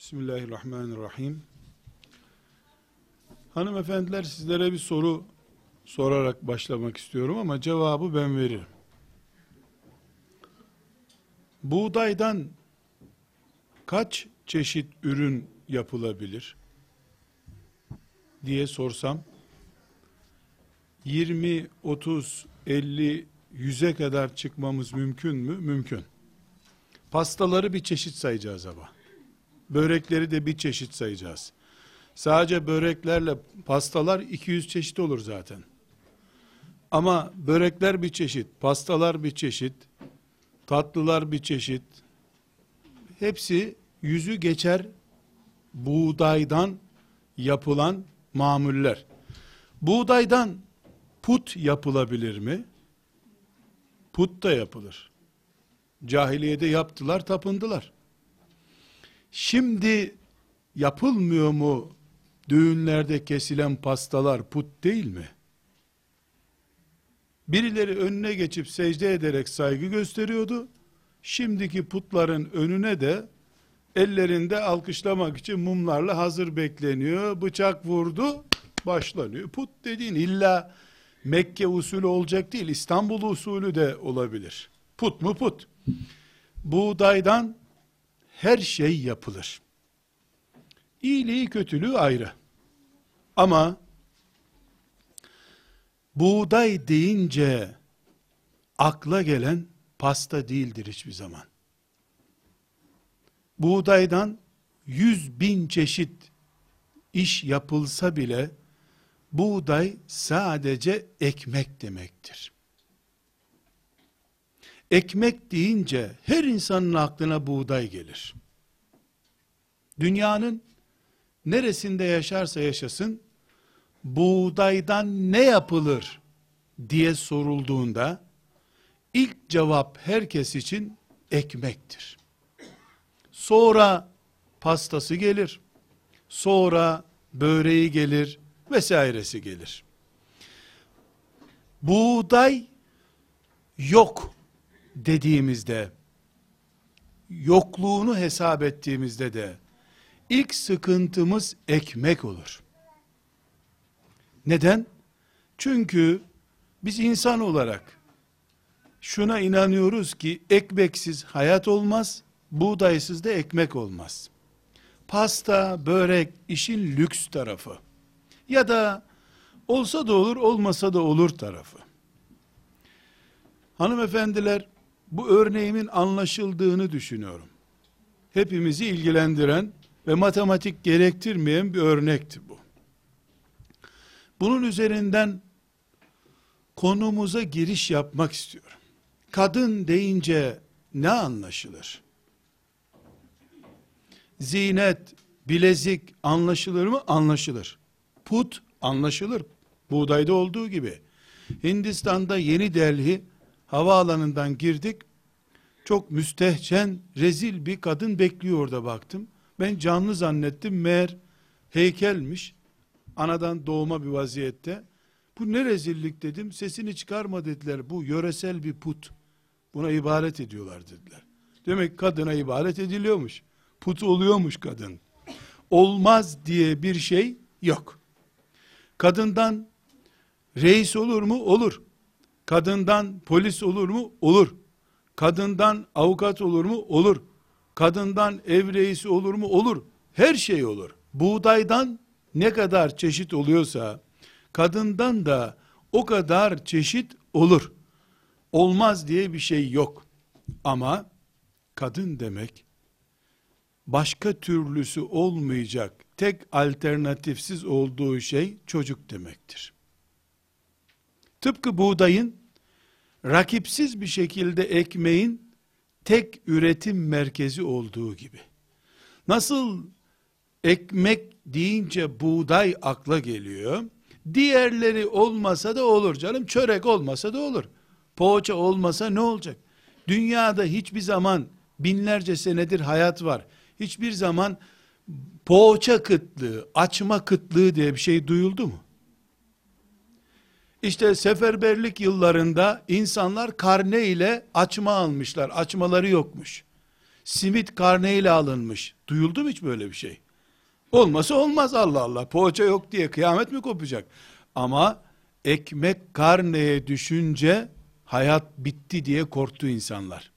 Bismillahirrahmanirrahim. Hanımefendiler sizlere bir soru sorarak başlamak istiyorum ama cevabı ben veririm. Buğdaydan kaç çeşit ürün yapılabilir diye sorsam 20, 30, 50, 100'e kadar çıkmamız mümkün mü? Mümkün. Pastaları bir çeşit sayacağız ama. Börekleri de bir çeşit sayacağız. Sadece böreklerle pastalar 200 çeşit olur zaten. Ama börekler bir çeşit, pastalar bir çeşit, tatlılar bir çeşit. Hepsi yüzü geçer buğdaydan yapılan mamuller. Buğdaydan put yapılabilir mi? Put da yapılır. Cahiliyede yaptılar, tapındılar. Şimdi yapılmıyor mu düğünlerde kesilen pastalar put değil mi? Birileri önüne geçip secde ederek saygı gösteriyordu. Şimdiki putların önüne de ellerinde alkışlamak için mumlarla hazır bekleniyor. Bıçak vurdu, başlanıyor. Put dediğin illa Mekke usulü olacak değil, İstanbul usulü de olabilir. Put mu put. Buğdaydan her şey yapılır. İyiliği kötülüğü ayrı. Ama buğday deyince akla gelen pasta değildir hiçbir zaman. Buğdaydan yüz bin çeşit iş yapılsa bile buğday sadece ekmek demektir. Ekmek deyince her insanın aklına buğday gelir. Dünyanın neresinde yaşarsa yaşasın buğdaydan ne yapılır diye sorulduğunda ilk cevap herkes için ekmektir. Sonra pastası gelir. Sonra böreği gelir vesairesi gelir. Buğday yok dediğimizde yokluğunu hesap ettiğimizde de ilk sıkıntımız ekmek olur. Neden? Çünkü biz insan olarak şuna inanıyoruz ki ekmeksiz hayat olmaz, buğdaysız da ekmek olmaz. Pasta, börek işin lüks tarafı. Ya da olsa da olur, olmasa da olur tarafı. Hanımefendiler, bu örneğimin anlaşıldığını düşünüyorum. Hepimizi ilgilendiren ve matematik gerektirmeyen bir örnekti bu. Bunun üzerinden konumuza giriş yapmak istiyorum. Kadın deyince ne anlaşılır? Zinet, bilezik anlaşılır mı? Anlaşılır. Put anlaşılır. Buğdayda olduğu gibi. Hindistan'da Yeni Delhi havaalanından girdik. Çok müstehcen, rezil bir kadın bekliyor orada baktım. Ben canlı zannettim. Meğer heykelmiş. Anadan doğma bir vaziyette. Bu ne rezillik dedim. Sesini çıkarma dediler. Bu yöresel bir put. Buna ibaret ediyorlar dediler. Demek kadına ibaret ediliyormuş. Put oluyormuş kadın. Olmaz diye bir şey yok. Kadından reis olur mu? Olur. Kadından polis olur mu? Olur. Kadından avukat olur mu? Olur. Kadından ev reisi olur mu? Olur. Her şey olur. Buğdaydan ne kadar çeşit oluyorsa kadından da o kadar çeşit olur. Olmaz diye bir şey yok. Ama kadın demek başka türlüsü olmayacak tek alternatifsiz olduğu şey çocuk demektir. Tıpkı buğdayın rakipsiz bir şekilde ekmeğin tek üretim merkezi olduğu gibi. Nasıl ekmek deyince buğday akla geliyor. Diğerleri olmasa da olur canım. Çörek olmasa da olur. Poğaça olmasa ne olacak? Dünyada hiçbir zaman binlerce senedir hayat var. Hiçbir zaman poğaça kıtlığı, açma kıtlığı diye bir şey duyuldu mu? İşte seferberlik yıllarında insanlar karne ile açma almışlar. Açmaları yokmuş. simit karneyle alınmış. Duyuldu mu hiç böyle bir şey? Olması olmaz Allah Allah. Poğaça yok diye kıyamet mi kopacak? Ama ekmek karneye düşünce hayat bitti diye korktu insanlar.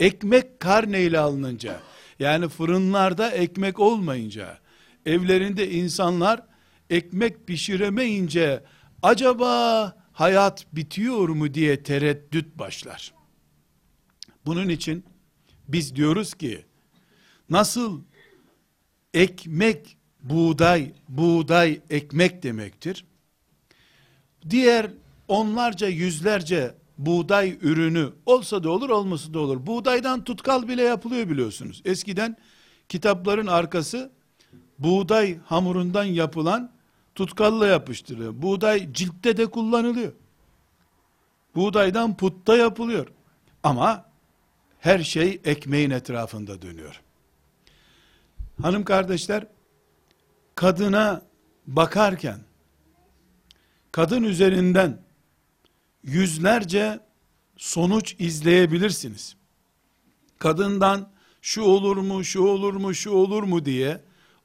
Ekmek karneyle alınınca, yani fırınlarda ekmek olmayınca, evlerinde insanlar ekmek pişiremeyince, acaba hayat bitiyor mu diye tereddüt başlar. Bunun için biz diyoruz ki, nasıl ekmek, buğday, buğday ekmek demektir. Diğer onlarca, yüzlerce buğday ürünü olsa da olur, olmasa da olur. Buğdaydan tutkal bile yapılıyor biliyorsunuz. Eskiden kitapların arkası buğday hamurundan yapılan tutkalla yapıştırılıyor. Buğday ciltte de kullanılıyor. Buğdaydan putta yapılıyor. Ama her şey ekmeğin etrafında dönüyor. Hanım kardeşler, kadına bakarken, kadın üzerinden yüzlerce sonuç izleyebilirsiniz. Kadından şu olur mu, şu olur mu, şu olur mu diye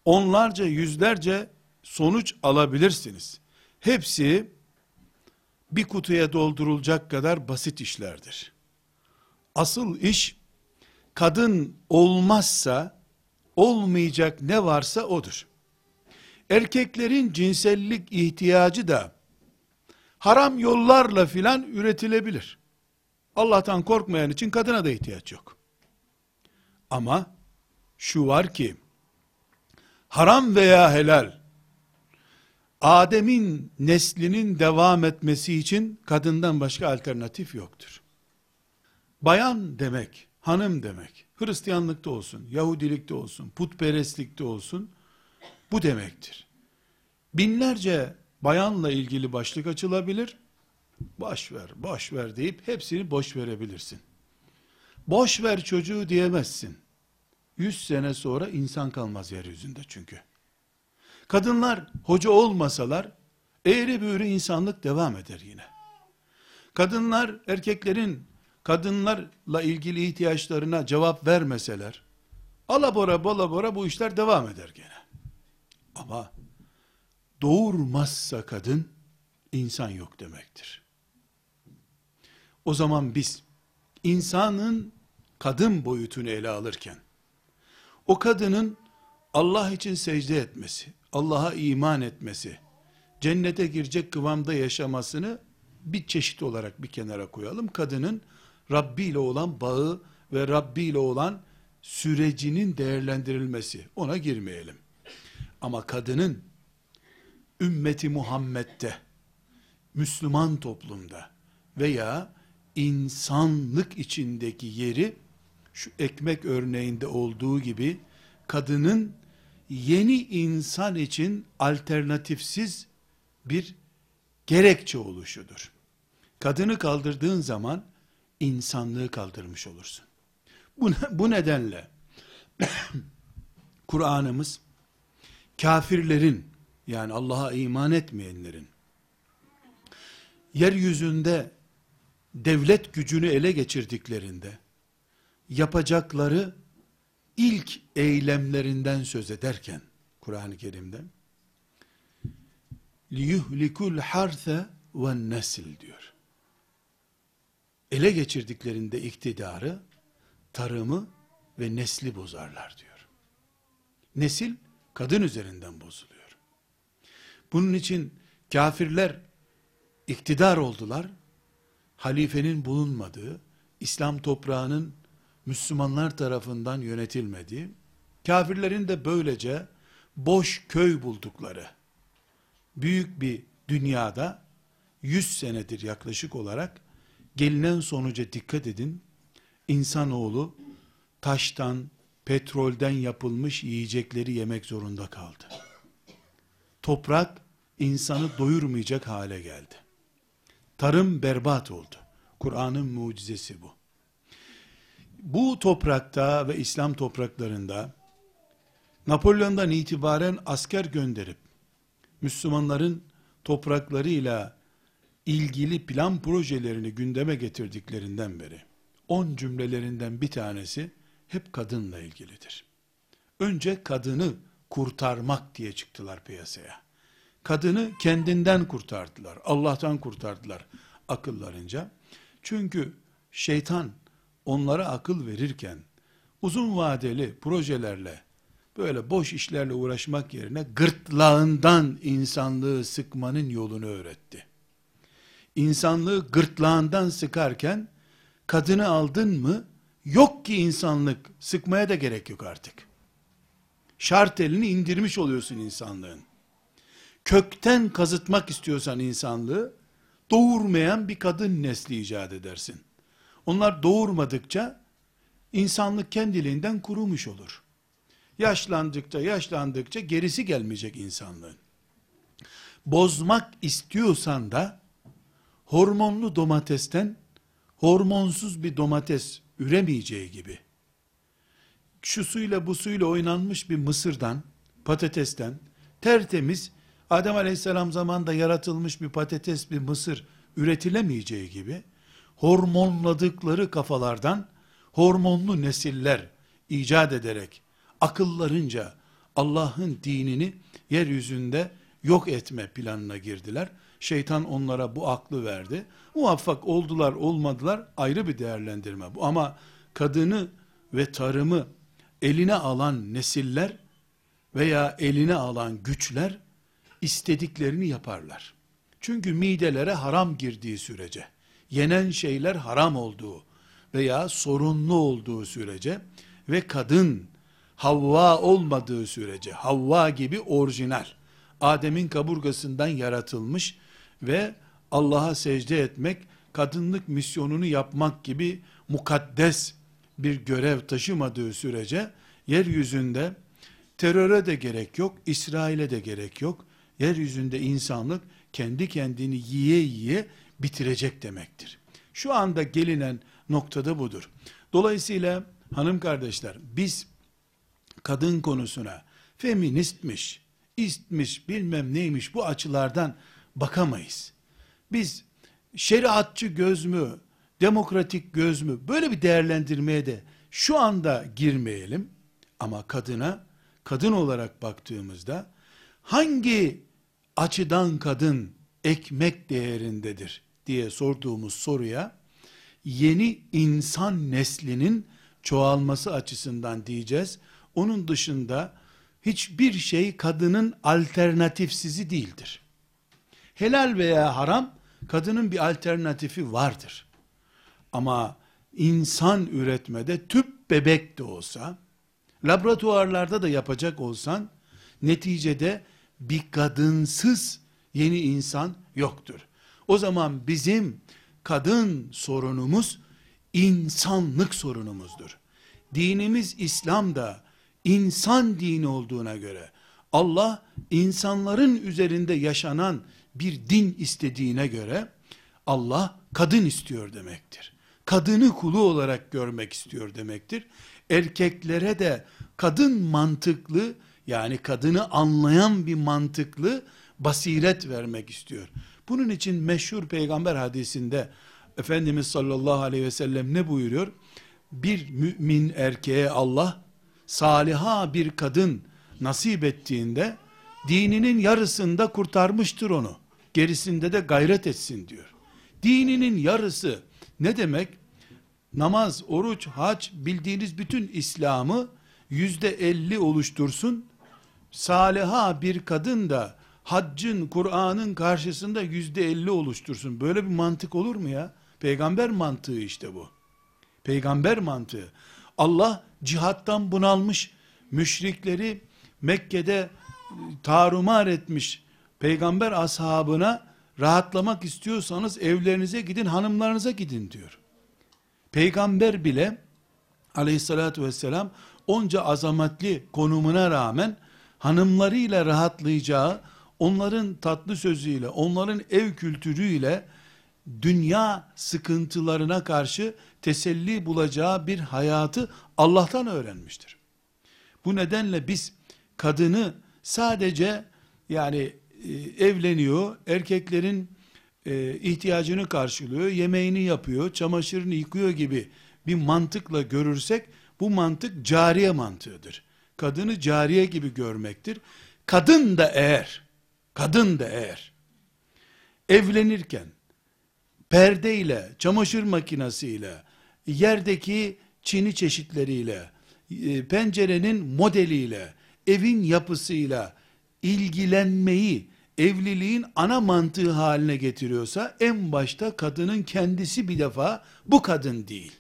onlarca, yüzlerce sonuç alabilirsiniz. Hepsi bir kutuya doldurulacak kadar basit işlerdir. Asıl iş kadın olmazsa olmayacak ne varsa odur. Erkeklerin cinsellik ihtiyacı da haram yollarla filan üretilebilir. Allah'tan korkmayan için kadına da ihtiyaç yok. Ama şu var ki haram veya helal Adem'in neslinin devam etmesi için kadından başka alternatif yoktur. Bayan demek, hanım demek, Hristiyanlıkta olsun, Yahudilikte olsun, putperestlikte olsun, bu demektir. Binlerce bayanla ilgili başlık açılabilir, boş ver, boş ver deyip hepsini boş verebilirsin. Boş ver çocuğu diyemezsin. Yüz sene sonra insan kalmaz yeryüzünde çünkü. Kadınlar hoca olmasalar, eğri büğrü insanlık devam eder yine. Kadınlar erkeklerin kadınlarla ilgili ihtiyaçlarına cevap vermeseler, alabora balabora bu işler devam eder gene. Ama doğurmazsa kadın, insan yok demektir. O zaman biz, insanın kadın boyutunu ele alırken, o kadının Allah için secde etmesi, Allah'a iman etmesi, cennete girecek kıvamda yaşamasını bir çeşit olarak bir kenara koyalım. Kadının Rabbi ile olan bağı ve Rabbi ile olan sürecinin değerlendirilmesi. Ona girmeyelim. Ama kadının ümmeti Muhammed'de, Müslüman toplumda veya insanlık içindeki yeri şu ekmek örneğinde olduğu gibi kadının yeni insan için alternatifsiz bir gerekçe oluşudur. Kadını kaldırdığın zaman insanlığı kaldırmış olursun. Bu, bu nedenle Kur'an'ımız kafirlerin yani Allah'a iman etmeyenlerin yeryüzünde devlet gücünü ele geçirdiklerinde yapacakları ilk eylemlerinden söz ederken Kur'an-ı Kerim'de liyuhlikul harse ve nesil diyor. Ele geçirdiklerinde iktidarı, tarımı ve nesli bozarlar diyor. Nesil kadın üzerinden bozuluyor. Bunun için kafirler iktidar oldular. Halifenin bulunmadığı, İslam toprağının Müslümanlar tarafından yönetilmediği, kafirlerin de böylece boş köy buldukları, büyük bir dünyada 100 senedir yaklaşık olarak gelinen sonuca dikkat edin. İnsanoğlu taştan, petrolden yapılmış yiyecekleri yemek zorunda kaldı. Toprak insanı doyurmayacak hale geldi. Tarım berbat oldu. Kur'an'ın mucizesi bu. Bu toprakta ve İslam topraklarında Napolyon'dan itibaren asker gönderip Müslümanların topraklarıyla ilgili plan projelerini gündeme getirdiklerinden beri 10 cümlelerinden bir tanesi hep kadınla ilgilidir. Önce kadını kurtarmak diye çıktılar piyasaya. Kadını kendinden kurtardılar. Allah'tan kurtardılar akıllarınca. Çünkü şeytan onlara akıl verirken uzun vadeli projelerle böyle boş işlerle uğraşmak yerine gırtlağından insanlığı sıkmanın yolunu öğretti. İnsanlığı gırtlağından sıkarken kadını aldın mı yok ki insanlık sıkmaya da gerek yok artık. Şart elini indirmiş oluyorsun insanlığın. Kökten kazıtmak istiyorsan insanlığı doğurmayan bir kadın nesli icat edersin. Onlar doğurmadıkça insanlık kendiliğinden kurumuş olur. Yaşlandıkça yaşlandıkça gerisi gelmeyecek insanlığın. Bozmak istiyorsan da hormonlu domatesten hormonsuz bir domates üremeyeceği gibi şu suyla bu suyla oynanmış bir mısırdan, patatesten tertemiz Adem Aleyhisselam zamanında yaratılmış bir patates, bir mısır üretilemeyeceği gibi hormonladıkları kafalardan hormonlu nesiller icat ederek akıllarınca Allah'ın dinini yeryüzünde yok etme planına girdiler. Şeytan onlara bu aklı verdi. Muvaffak oldular olmadılar ayrı bir değerlendirme bu. Ama kadını ve tarımı eline alan nesiller veya eline alan güçler istediklerini yaparlar. Çünkü midelere haram girdiği sürece, yenen şeyler haram olduğu veya sorunlu olduğu sürece ve kadın Havva olmadığı sürece, Havva gibi orijinal, Adem'in kaburgasından yaratılmış ve Allah'a secde etmek, kadınlık misyonunu yapmak gibi mukaddes bir görev taşımadığı sürece, yeryüzünde teröre de gerek yok, İsrail'e de gerek yok. Yeryüzünde insanlık kendi kendini yiye yiye bitirecek demektir. Şu anda gelinen noktada budur. Dolayısıyla hanım kardeşler biz kadın konusuna feministmiş, istmiş, bilmem neymiş bu açılardan bakamayız. Biz şeriatçı göz mü, demokratik göz mü böyle bir değerlendirmeye de şu anda girmeyelim. Ama kadına kadın olarak baktığımızda hangi açıdan kadın ekmek değerindedir diye sorduğumuz soruya yeni insan neslinin çoğalması açısından diyeceğiz. Onun dışında hiçbir şey kadının alternatifsizi değildir. Helal veya haram kadının bir alternatifi vardır. Ama insan üretmede tüp bebek de olsa, laboratuvarlarda da yapacak olsan, neticede bir kadınsız yeni insan yoktur. O zaman bizim kadın sorunumuz insanlık sorunumuzdur. Dinimiz İslam da insan dini olduğuna göre Allah insanların üzerinde yaşanan bir din istediğine göre Allah kadın istiyor demektir. Kadını kulu olarak görmek istiyor demektir. Erkeklere de kadın mantıklı yani kadını anlayan bir mantıklı basiret vermek istiyor. Bunun için meşhur peygamber hadisinde Efendimiz sallallahu aleyhi ve sellem ne buyuruyor? Bir mümin erkeğe Allah saliha bir kadın nasip ettiğinde dininin yarısında kurtarmıştır onu. Gerisinde de gayret etsin diyor. Dininin yarısı ne demek? Namaz, oruç, hac bildiğiniz bütün İslam'ı yüzde elli oluştursun. Saliha bir kadın da haccın, Kur'an'ın karşısında yüzde elli oluştursun. Böyle bir mantık olur mu ya? Peygamber mantığı işte bu. Peygamber mantığı. Allah cihattan bunalmış müşrikleri Mekke'de e, tarumar etmiş peygamber ashabına rahatlamak istiyorsanız evlerinize gidin hanımlarınıza gidin diyor. Peygamber bile aleyhissalatü vesselam onca azametli konumuna rağmen hanımlarıyla rahatlayacağı, onların tatlı sözüyle, onların ev kültürüyle dünya sıkıntılarına karşı teselli bulacağı bir hayatı Allah'tan öğrenmiştir. Bu nedenle biz kadını sadece yani e, evleniyor, erkeklerin e, ihtiyacını karşılıyor, yemeğini yapıyor, çamaşırını yıkıyor gibi bir mantıkla görürsek Bu mantık cariye mantığıdır. Kadını cariye gibi görmektir. Kadın da eğer, kadın da eğer, evlenirken, perdeyle, çamaşır makinesiyle, yerdeki çini çeşitleriyle, e, pencerenin modeliyle, evin yapısıyla ilgilenmeyi evliliğin ana mantığı haline getiriyorsa en başta kadının kendisi bir defa bu kadın değil.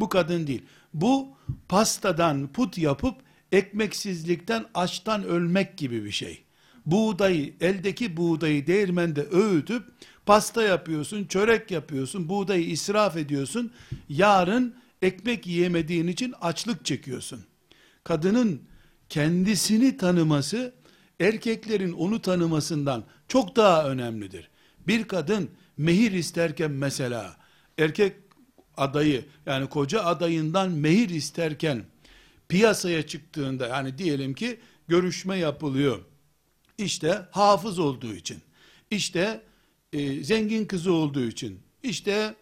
Bu kadın değil. Bu pastadan put yapıp ekmeksizlikten açtan ölmek gibi bir şey. Buğdayı, eldeki buğdayı değirmende öğütüp pasta yapıyorsun, çörek yapıyorsun, buğdayı israf ediyorsun. Yarın ekmek yiyemediğin için açlık çekiyorsun. Kadının kendisini tanıması erkeklerin onu tanımasından çok daha önemlidir. Bir kadın mehir isterken mesela erkek adayı yani koca adayından mehir isterken piyasaya çıktığında yani diyelim ki görüşme yapılıyor. İşte hafız olduğu için, işte e, zengin kızı olduğu için, işte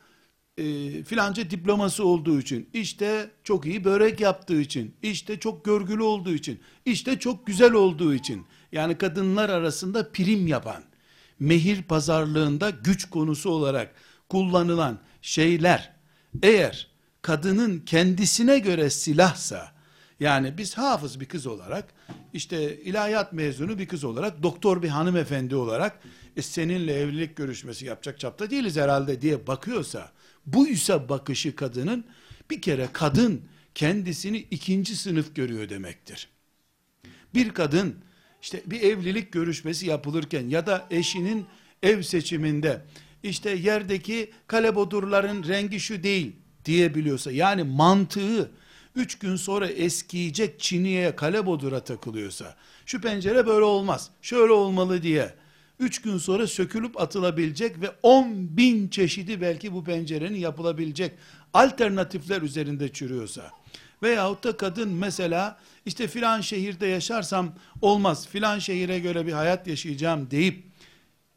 e, filanca diploması olduğu için, işte çok iyi börek yaptığı için, işte çok görgülü olduğu için, işte çok güzel olduğu için, yani kadınlar arasında prim yapan, mehir pazarlığında güç konusu olarak kullanılan şeyler, eğer kadının kendisine göre silahsa, yani biz hafız bir kız olarak, işte ilahiyat mezunu bir kız olarak, doktor bir hanımefendi olarak, e seninle evlilik görüşmesi yapacak çapta değiliz herhalde diye bakıyorsa, bu ise bakışı kadının, bir kere kadın kendisini ikinci sınıf görüyor demektir. Bir kadın, işte bir evlilik görüşmesi yapılırken ya da eşinin ev seçiminde, işte yerdeki kalebodurların rengi şu değil diyebiliyorsa, yani mantığı, üç gün sonra eskiyecek çiniye kalebodura takılıyorsa, şu pencere böyle olmaz, şöyle olmalı diye, üç gün sonra sökülüp atılabilecek ve on bin çeşidi belki bu pencerenin yapılabilecek alternatifler üzerinde çürüyorsa, veyahut da kadın mesela işte filan şehirde yaşarsam olmaz, filan şehire göre bir hayat yaşayacağım deyip,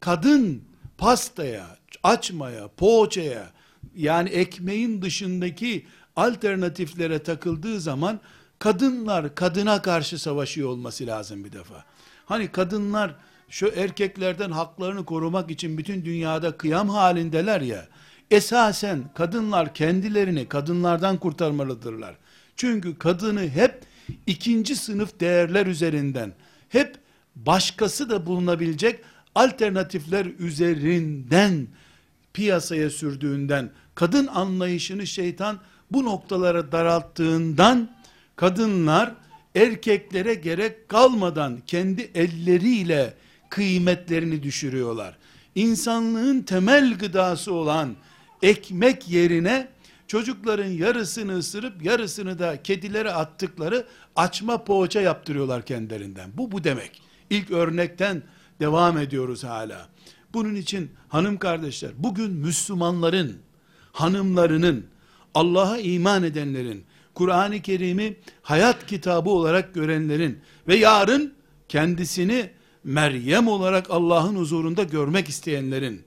kadın pastaya, açmaya, poğaçaya, yani ekmeğin dışındaki alternatiflere takıldığı zaman kadınlar kadına karşı savaşıyor olması lazım bir defa. Hani kadınlar şu erkeklerden haklarını korumak için bütün dünyada kıyam halindeler ya. Esasen kadınlar kendilerini kadınlardan kurtarmalıdırlar. Çünkü kadını hep ikinci sınıf değerler üzerinden, hep başkası da bulunabilecek alternatifler üzerinden piyasaya sürdüğünden, kadın anlayışını şeytan bu noktalara daralttığından kadınlar erkeklere gerek kalmadan kendi elleriyle kıymetlerini düşürüyorlar. İnsanlığın temel gıdası olan ekmek yerine çocukların yarısını ısırıp yarısını da kedilere attıkları açma poğaça yaptırıyorlar kendilerinden. Bu bu demek. İlk örnekten devam ediyoruz hala. Bunun için hanım kardeşler bugün Müslümanların hanımlarının Allah'a iman edenlerin, Kur'an-ı Kerim'i hayat kitabı olarak görenlerin ve yarın kendisini Meryem olarak Allah'ın huzurunda görmek isteyenlerin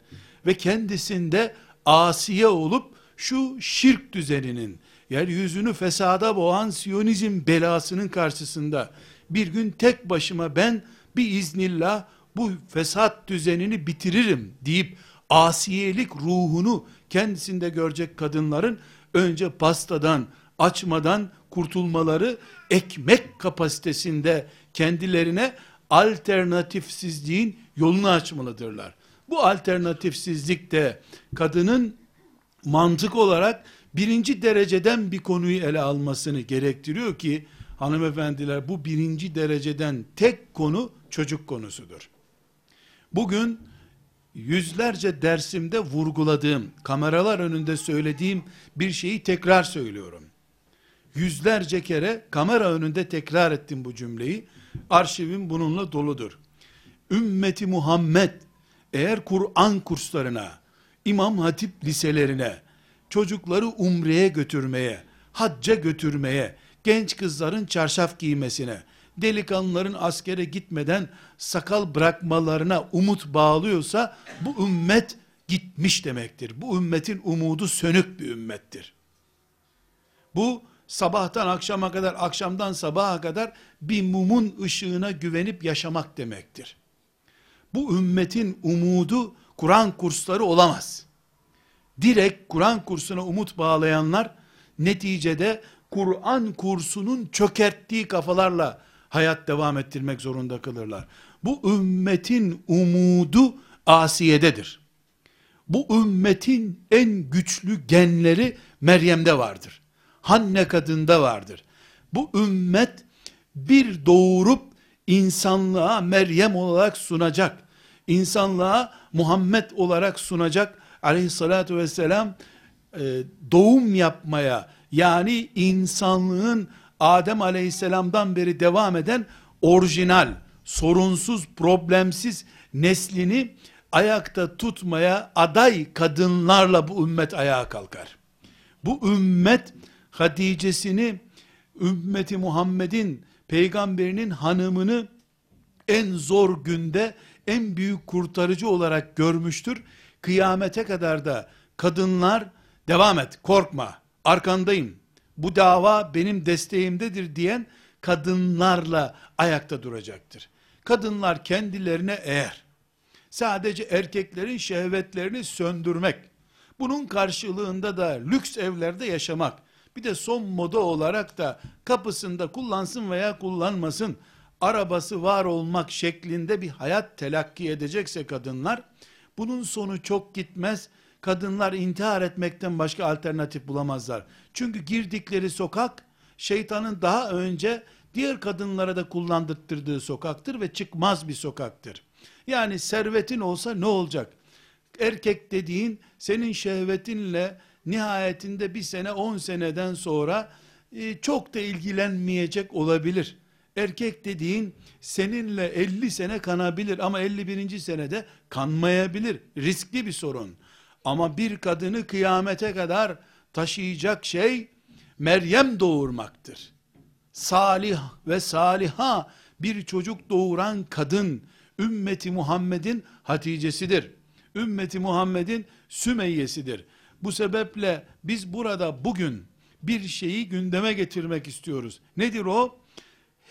ve kendisinde asiye olup şu şirk düzeninin, yeryüzünü fesada boğan Siyonizm belasının karşısında bir gün tek başıma ben bir iznillah bu fesat düzenini bitiririm deyip asiyelik ruhunu kendisinde görecek kadınların önce pastadan, açmadan kurtulmaları ekmek kapasitesinde kendilerine alternatifsizliğin yolunu açmalıdırlar. Bu alternatifsizlik de kadının mantık olarak birinci dereceden bir konuyu ele almasını gerektiriyor ki hanımefendiler bu birinci dereceden tek konu çocuk konusudur. Bugün yüzlerce dersimde vurguladığım, kameralar önünde söylediğim bir şeyi tekrar söylüyorum. Yüzlerce kere kamera önünde tekrar ettim bu cümleyi. Arşivim bununla doludur. Ümmeti Muhammed eğer Kur'an kurslarına, İmam Hatip liselerine, çocukları umreye götürmeye, hacca götürmeye, genç kızların çarşaf giymesine, delikanlıların askere gitmeden sakal bırakmalarına umut bağlıyorsa bu ümmet gitmiş demektir. Bu ümmetin umudu sönük bir ümmettir. Bu sabahtan akşama kadar, akşamdan sabaha kadar bir mumun ışığına güvenip yaşamak demektir. Bu ümmetin umudu Kur'an kursları olamaz. Direkt Kur'an kursuna umut bağlayanlar neticede Kur'an kursunun çökerttiği kafalarla hayat devam ettirmek zorunda kalırlar. Bu ümmetin umudu Asiye'dedir. Bu ümmetin en güçlü genleri Meryem'de vardır. Hanne kadında vardır. Bu ümmet bir doğurup insanlığa Meryem olarak sunacak. İnsanlığa Muhammed olarak sunacak. Aleyhissalatü vesselam e, doğum yapmaya yani insanlığın Adem aleyhisselamdan beri devam eden orijinal, sorunsuz, problemsiz neslini ayakta tutmaya aday kadınlarla bu ümmet ayağa kalkar. Bu ümmet Hatice'sini ümmeti Muhammed'in peygamberinin hanımını en zor günde en büyük kurtarıcı olarak görmüştür. Kıyamete kadar da kadınlar devam et korkma arkandayım bu dava benim desteğimdedir diyen kadınlarla ayakta duracaktır. Kadınlar kendilerine eğer sadece erkeklerin şehvetlerini söndürmek, bunun karşılığında da lüks evlerde yaşamak, bir de son moda olarak da kapısında kullansın veya kullanmasın, arabası var olmak şeklinde bir hayat telakki edecekse kadınlar, bunun sonu çok gitmez, kadınlar intihar etmekten başka alternatif bulamazlar. Çünkü girdikleri sokak, şeytanın daha önce diğer kadınlara da kullandırttığı sokaktır ve çıkmaz bir sokaktır. Yani servetin olsa ne olacak? Erkek dediğin senin şehvetinle nihayetinde bir sene on seneden sonra e, çok da ilgilenmeyecek olabilir. Erkek dediğin seninle 50 sene kanabilir ama 51. senede kanmayabilir. Riskli bir sorun. Ama bir kadını kıyamete kadar taşıyacak şey Meryem doğurmaktır. Salih ve saliha bir çocuk doğuran kadın ümmeti Muhammed'in Hatice'sidir. Ümmeti Muhammed'in Sümeyye'sidir. Bu sebeple biz burada bugün bir şeyi gündeme getirmek istiyoruz. Nedir o?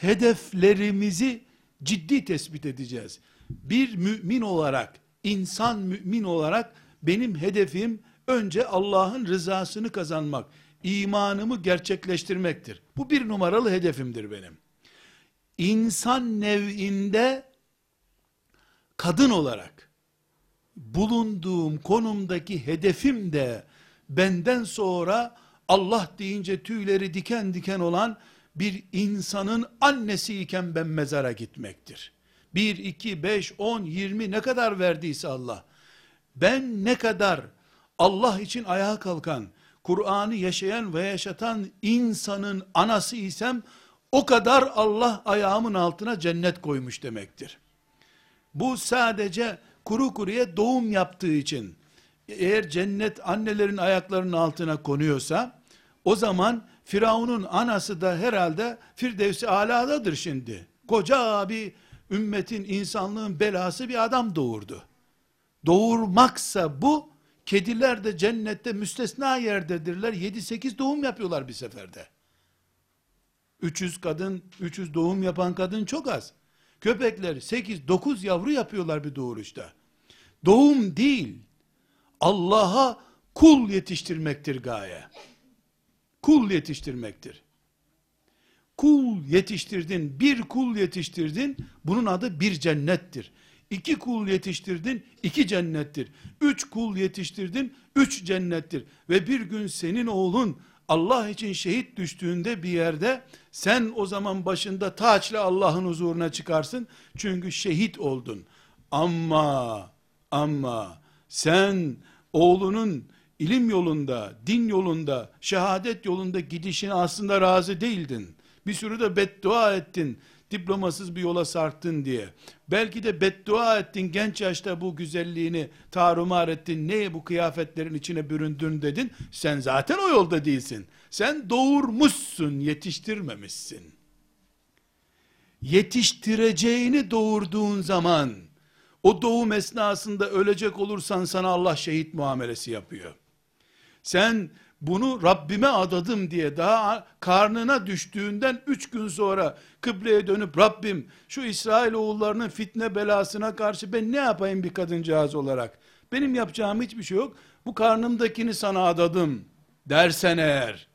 Hedeflerimizi ciddi tespit edeceğiz. Bir mümin olarak, insan mümin olarak benim hedefim önce Allah'ın rızasını kazanmak, imanımı gerçekleştirmektir. Bu bir numaralı hedefimdir benim. İnsan nev'inde kadın olarak bulunduğum konumdaki hedefim de benden sonra Allah deyince tüyleri diken diken olan bir insanın annesi iken ben mezara gitmektir. 1, 2, 5, 10, 20 ne kadar verdiyse Allah ben ne kadar Allah için ayağa kalkan, Kur'an'ı yaşayan ve yaşatan insanın anası isem, o kadar Allah ayağımın altına cennet koymuş demektir. Bu sadece kuru kuruya doğum yaptığı için, eğer cennet annelerin ayaklarının altına konuyorsa, o zaman Firavun'un anası da herhalde Firdevsi aladadır şimdi. Koca bir ümmetin, insanlığın belası bir adam doğurdu doğurmaksa bu, kediler de cennette müstesna yerdedirler. 7-8 doğum yapıyorlar bir seferde. 300 kadın, 300 doğum yapan kadın çok az. Köpekler 8-9 yavru yapıyorlar bir doğuruşta. Doğum değil, Allah'a kul yetiştirmektir gaye. Kul yetiştirmektir. Kul yetiştirdin, bir kul yetiştirdin, bunun adı bir cennettir. İki kul yetiştirdin, iki cennettir. Üç kul yetiştirdin, üç cennettir. Ve bir gün senin oğlun Allah için şehit düştüğünde bir yerde sen o zaman başında taçla Allah'ın huzuruna çıkarsın. Çünkü şehit oldun. Ama ama sen oğlunun ilim yolunda, din yolunda, şehadet yolunda gidişine aslında razı değildin. Bir sürü de beddua ettin diplomasız bir yola sarktın diye. Belki de beddua ettin genç yaşta bu güzelliğini tarumar ettin. Ne bu kıyafetlerin içine büründün dedin. Sen zaten o yolda değilsin. Sen doğurmuşsun, yetiştirmemişsin. Yetiştireceğini doğurduğun zaman o doğum esnasında ölecek olursan sana Allah şehit muamelesi yapıyor. Sen bunu Rabbime adadım diye daha karnına düştüğünden üç gün sonra kıbleye dönüp Rabbim şu İsrail oğullarının fitne belasına karşı ben ne yapayım bir kadıncağız olarak? Benim yapacağım hiçbir şey yok. Bu karnımdakini sana adadım dersen eğer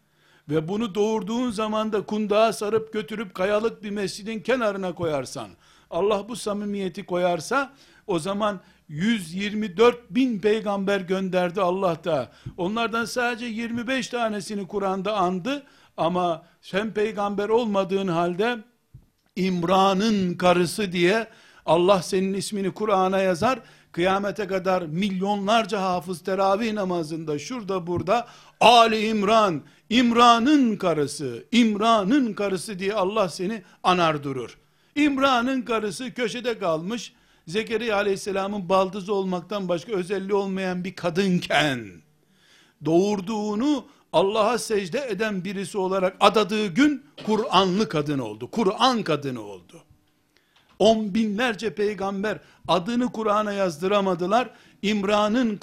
ve bunu doğurduğun zaman da kundağa sarıp götürüp kayalık bir mescidin kenarına koyarsan Allah bu samimiyeti koyarsa o zaman 124 bin peygamber gönderdi Allah da. Onlardan sadece 25 tanesini Kur'an'da andı ama sen peygamber olmadığın halde İmran'ın karısı diye Allah senin ismini Kur'an'a yazar. Kıyamete kadar milyonlarca hafız teravih namazında şurada burada Ali İmran, İmran'ın karısı, İmran'ın karısı diye Allah seni anar durur. İmran'ın karısı köşede kalmış. Zekeriya aleyhisselamın baldızı olmaktan başka özelliği olmayan bir kadınken doğurduğunu Allah'a secde eden birisi olarak adadığı gün Kur'anlı kadın oldu. Kur'an kadını oldu. On binlerce peygamber adını Kur'an'a yazdıramadılar. İmran'ın